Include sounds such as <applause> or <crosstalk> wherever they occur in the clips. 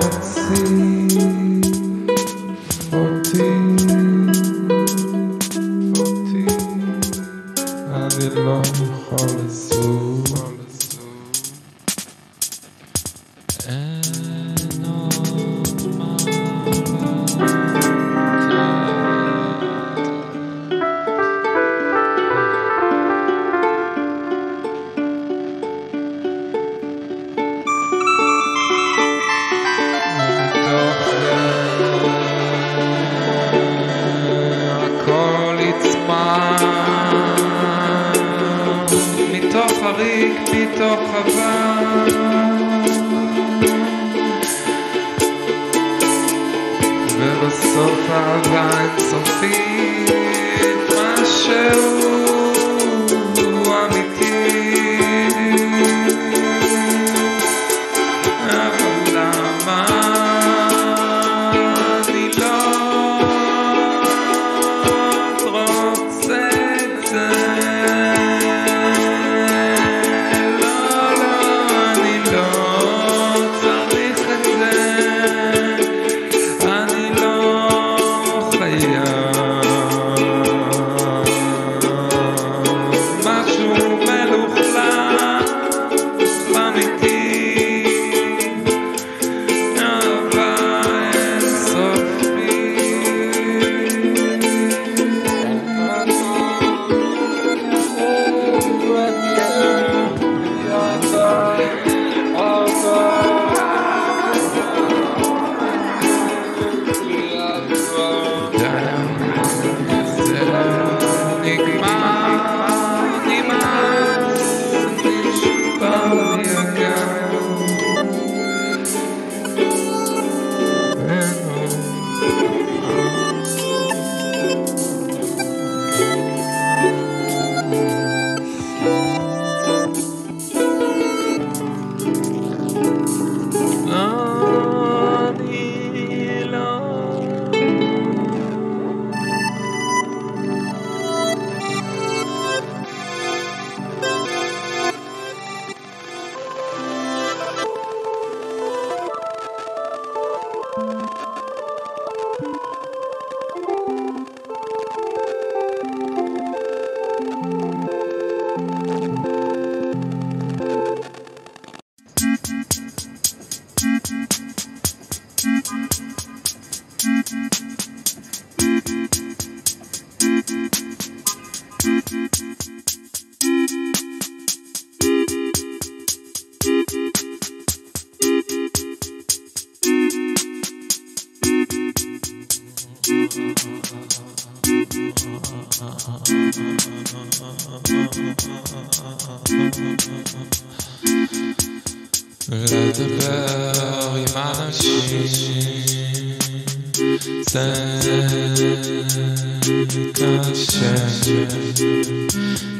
see.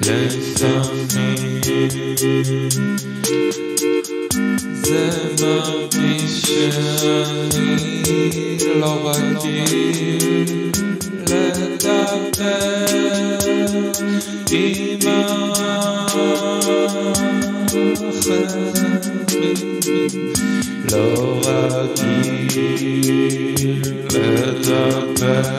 ليس فيه زمان شاني لغتي لا تعتاد بما لغتي لا تعتاد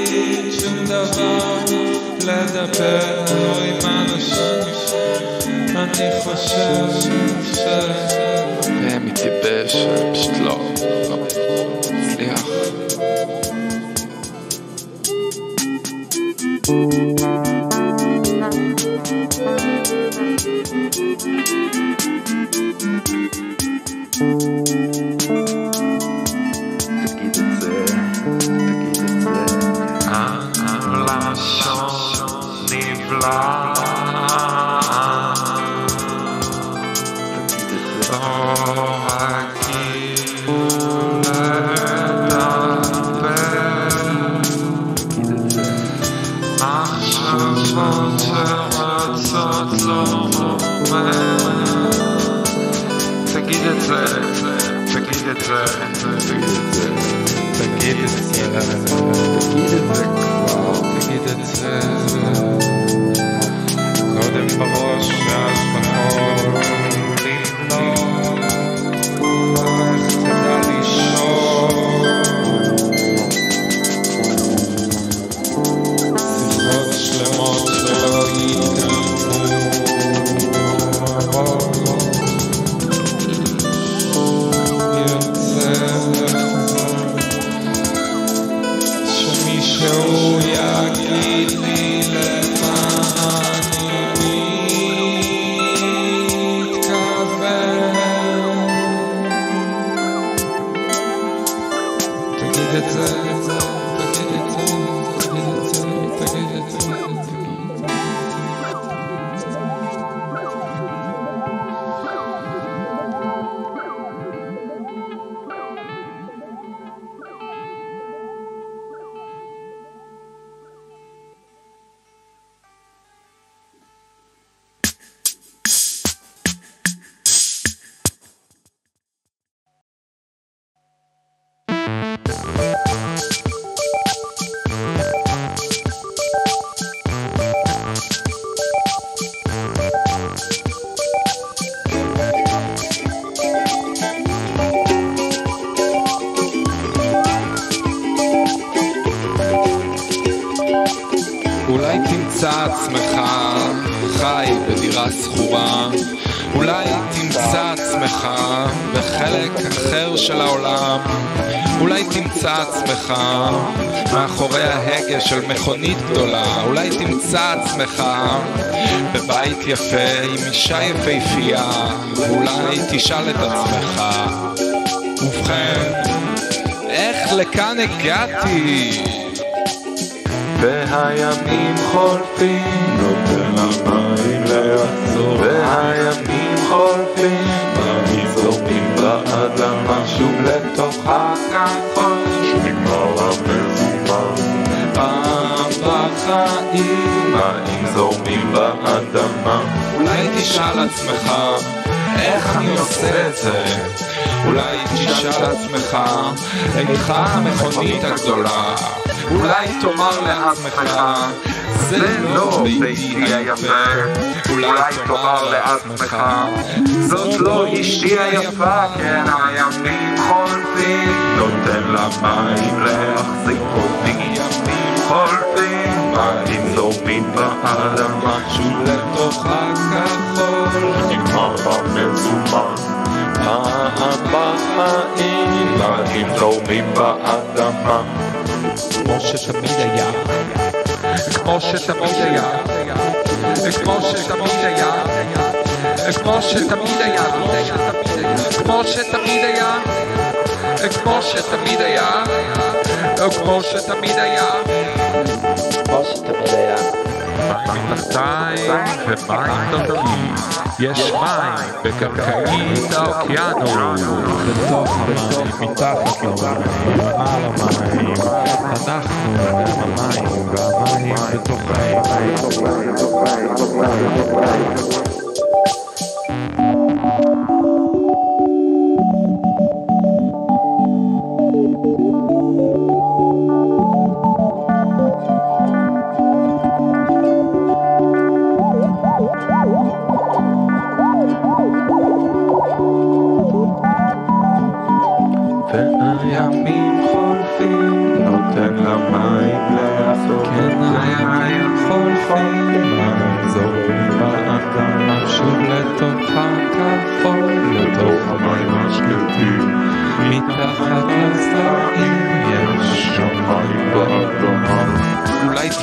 יותר, רואים אנשים, אני חושב לך בבית יפה עם אישה יפהפייה אולי תשאל את עצמך ובכן, איך לכאן הגעתי? והימים חולפים נותן המים לעצור והימים חולפים במזרומים באדמה שוב לתוך הכחול שנגמר המאה החיים מים זורמים באדמה. אולי תשאל עצמך, איך אני עושה את זה? אולי תשאל עצמך, איך המכונית הגדולה? אולי תאמר לעצמך, זה לא, לא ביתי היפה. אולי תאמר לעצמך, זאת לא אישי היפה, כן הימים חולפים. נותן למים להחזיק אותי, ימים חולפים. מים זורמים באדמה, שוב לתוך הכחול. נגמר במזומן. הבאים, מים זורמים באדמה. כמו שתמיד היה, כמו שתמיד היה, כמו שתמיד היה, כמו שתמיד היה, כמו שתמיד היה, כמו שתמיד היה, כמו שתמיד היה, כמו שתמיד היה. מים תחתיים ומים דרכי, יש מים בקרקעית האוקיינוס, בתוך המים, מתחת למים, מעל המים, אנחנו הם המים, והמים בתוכנו. והימים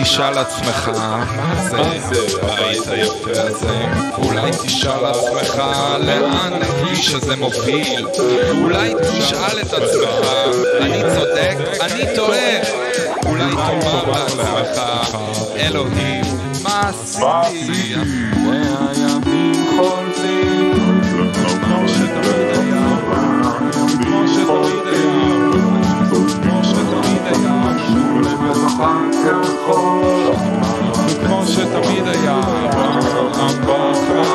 תשאל עצמך, מה זה הבית היפה הזה? אולי תשאל עצמך, לאן הכביש הזה מוביל? אולי תשאל את עצמך, אני צודק? אני טועה? אולי תאמר לעצמך, אלוהים, מה עשיתי? banka חול, וכמו שתמיד היה, הבנק הבנק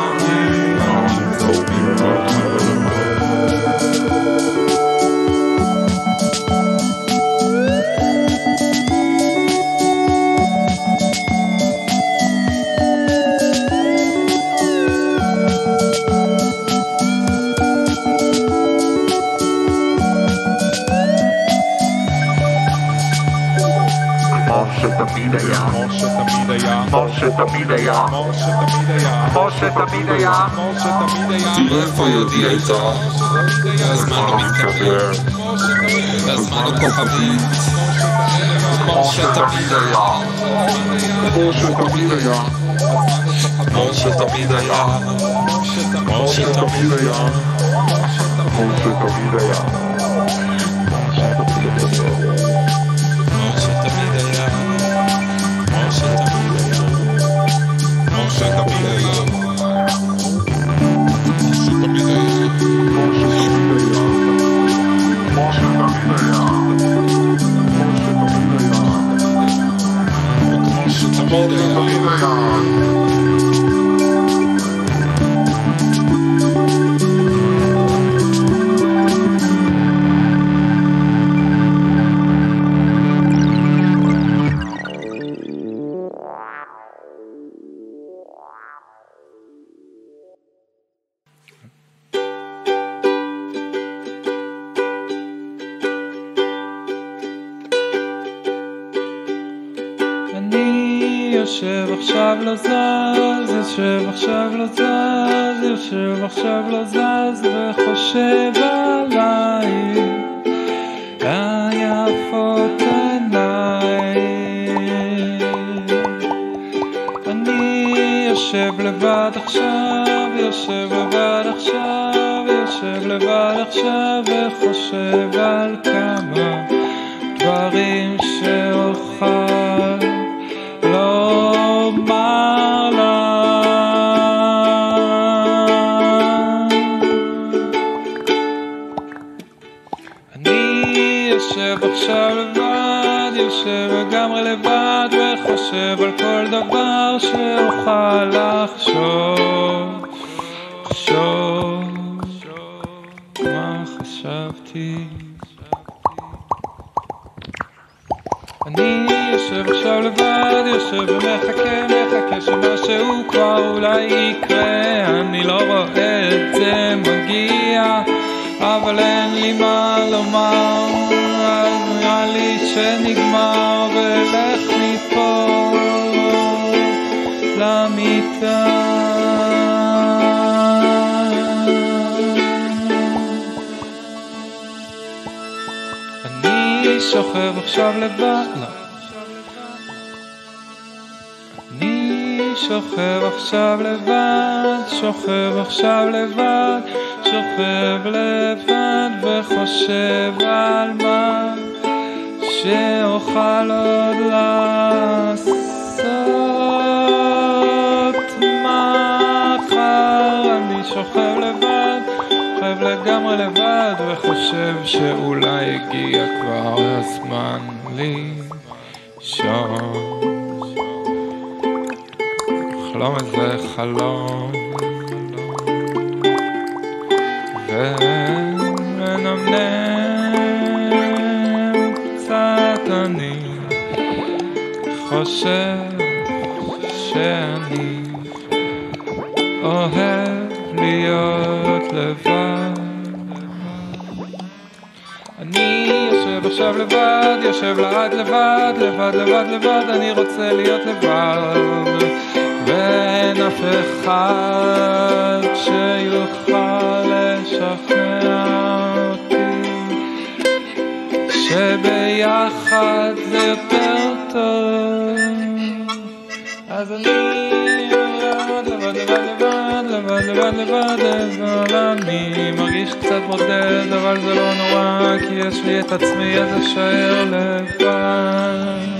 Moshe Tabideya Moshe Tabideya Live for your Creator That's my loving career That's my local habit Moshe Tabideya Moshe Tabideya Moshe Tabideya Moshe Tabideya Moshe Tabideya Multi-icon לבד עכשיו, יושב לבד עכשיו, יושב לבד עכשיו וחושב על כמה דברים שאוכל לומר לה. אני יושב עכשיו לבד, יושב לגמרי לבד וחושב על כל דבר שאוכל לחשוב, עכשיו לבד, יושב ומחכה, מחכה שמשהו כבר אולי יקרה. אני לא רואה את זה מגיע, אבל אין לי מה לומר. אז נראה לי שנגמר ולך מפה למיטה. שוכב עכשיו לבד, שוכב עכשיו לבד, שוכב עכשיו לבד, שוכב לבד וחושב על מה שאוכל עוד לעשות מחר. אני שוכב לבד, שוכב לגמרי לבד וחושב שאולי הגיע כבר הזמן לישון. חלום איזה חלום. ומנמנם קצת אני חושב שאני אוהב להיות לבד. אני יושב עכשיו לבד, יושב לעד לבד, לבד, לבד, לבד, אני רוצה להיות לבד אבל זה לא נורא, כי יש לי את עצמי, אז אשאר לבד.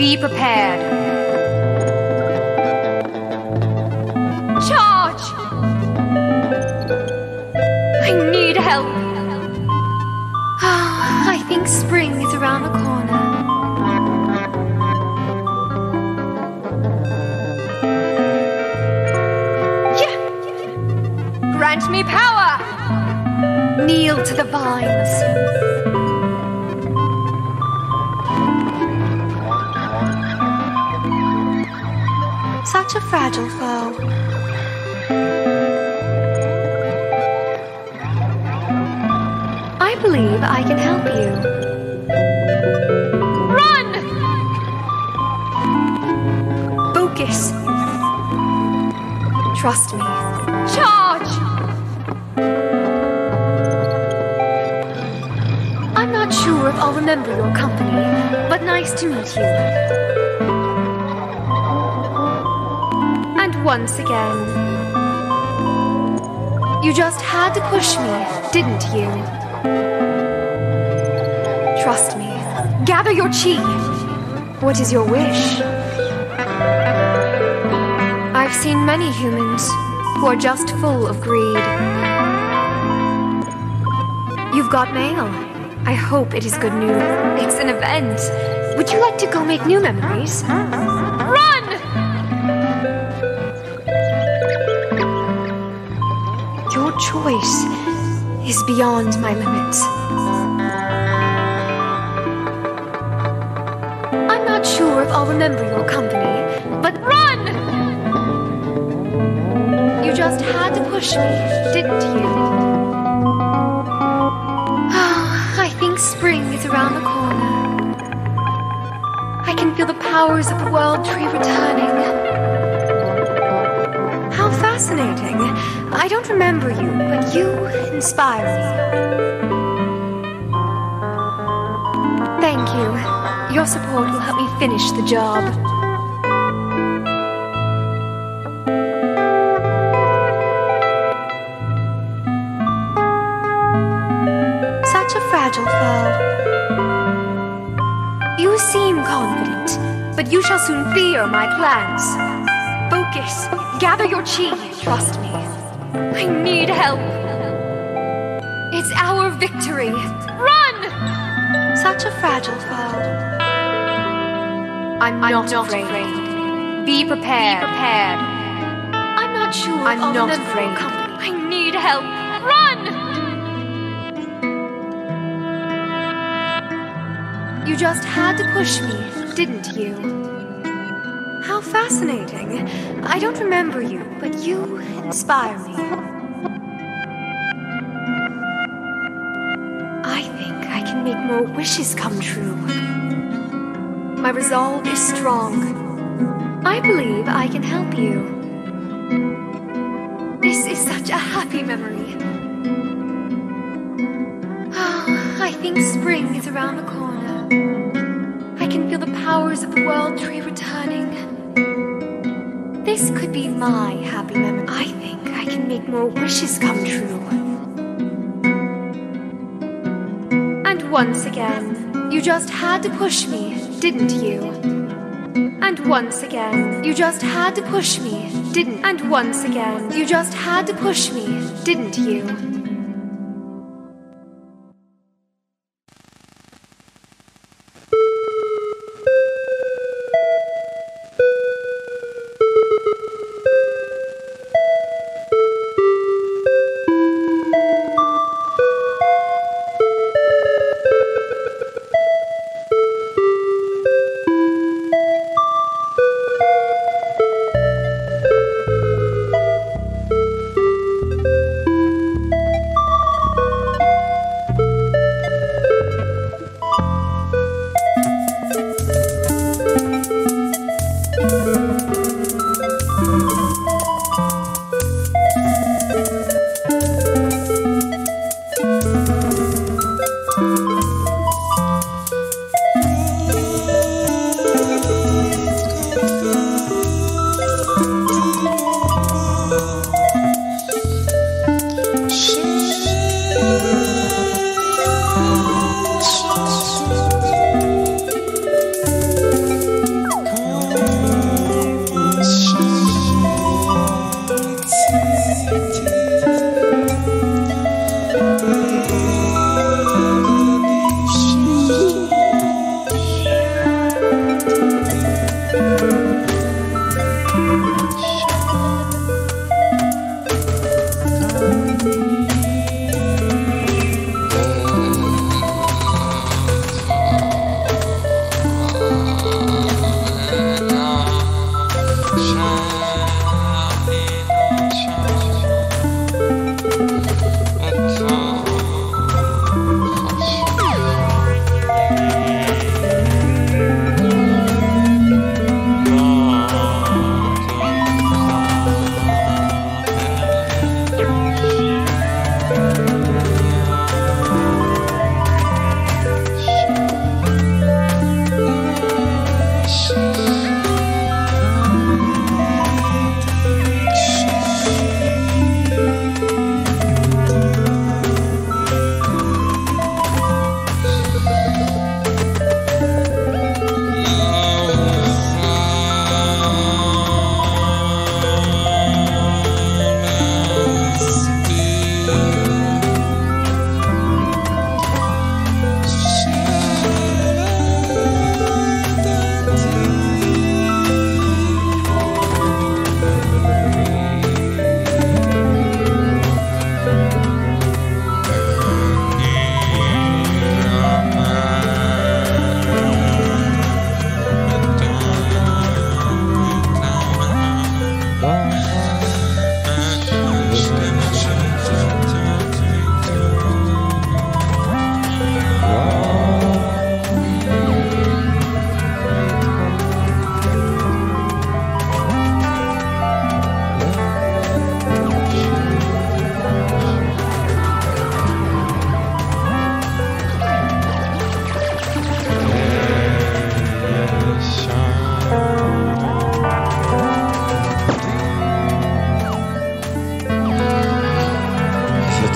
Be prepared. Charge! I need help. Oh, I think spring is around the corner. Yeah! Grant me power! Kneel to the vines. Such a fragile foe. I believe I can help you. Run! Focus. Trust me. Charge! I'm not sure if I'll remember your company, but nice to meet you. Once again, you just had to push me, didn't you? Trust me. Gather your chi. What is your wish? I've seen many humans who are just full of greed. You've got mail. I hope it is good news. It's an event. Would you like to go make new memories? Run! Choice is beyond my limits. I'm not sure if I'll remember your company, but run! You just had to push me, didn't you? Oh, I think spring is around the corner. I can feel the powers of the world tree returning. How fascinating. I don't remember you, but you inspire me. Thank you. Your support will help me finish the job. Such a fragile foe. You seem confident, but you shall soon fear my plans. Focus. Gather your chi. Trust me. I need help. It's our victory. Run! Such a fragile foe. I'm not, afraid. Be prepared. prepared. I'm not sure. I'm I'll not afraid. company. I need help. Run! You just had to push me, didn't you? Fascinating. I don't remember you, but you inspire me. I think I can make more wishes come true. My resolve is strong. I believe I can help you. This is such a happy memory. Oh, <sighs> I think spring is around the corner. I can feel the powers of the world tree. This could be my happy memory. I think I can make more wishes come true. And once again, you just had to push me, didn't you? And once again, you just had to push me, didn't? And once again, you just had to push me, didn't you?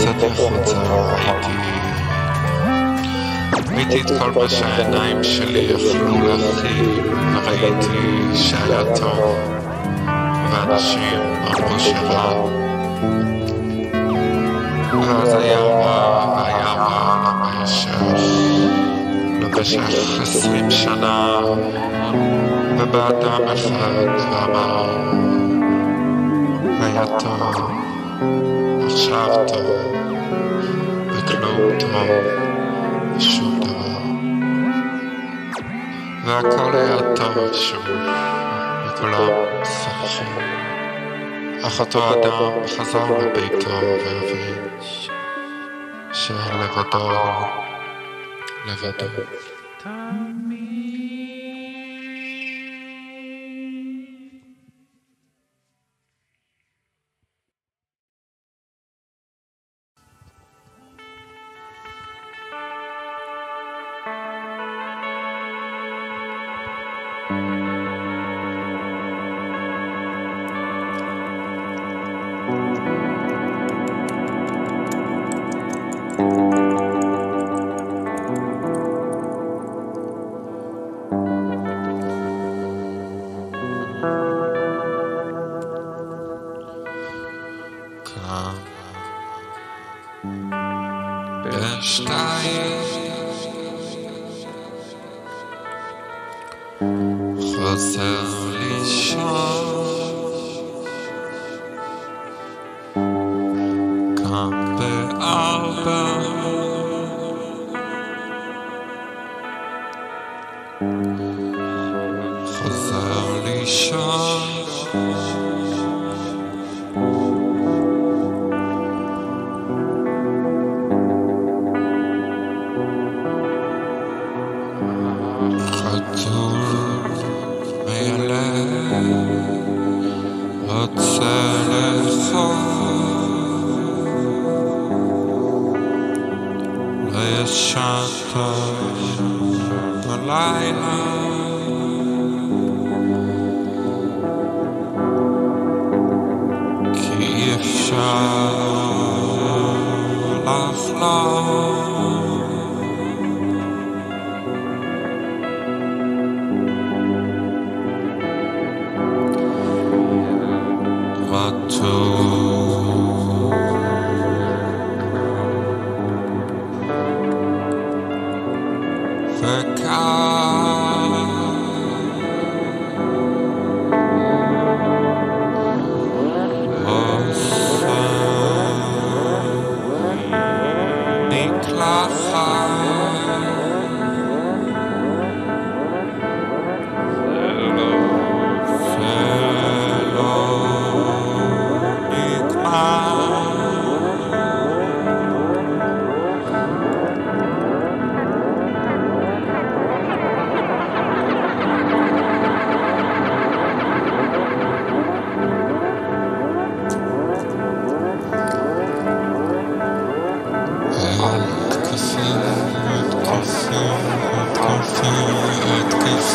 יצאתי החוצה, ראיתי... ראיתי את כל מה שהעיניים שלי יכלו להכיל, וראיתי שהיה טוב, ואנשים אמרו שרע. ואז היה רע, והיה רע במשך, במשך עשרים שנה, ובא אדם אחד ואמר, היה טוב. ושום דבר. והכל היה טוב שוב, וכולם שמחו. אך אותו אדם חזר לביתו והבין שלבדו הוא shine.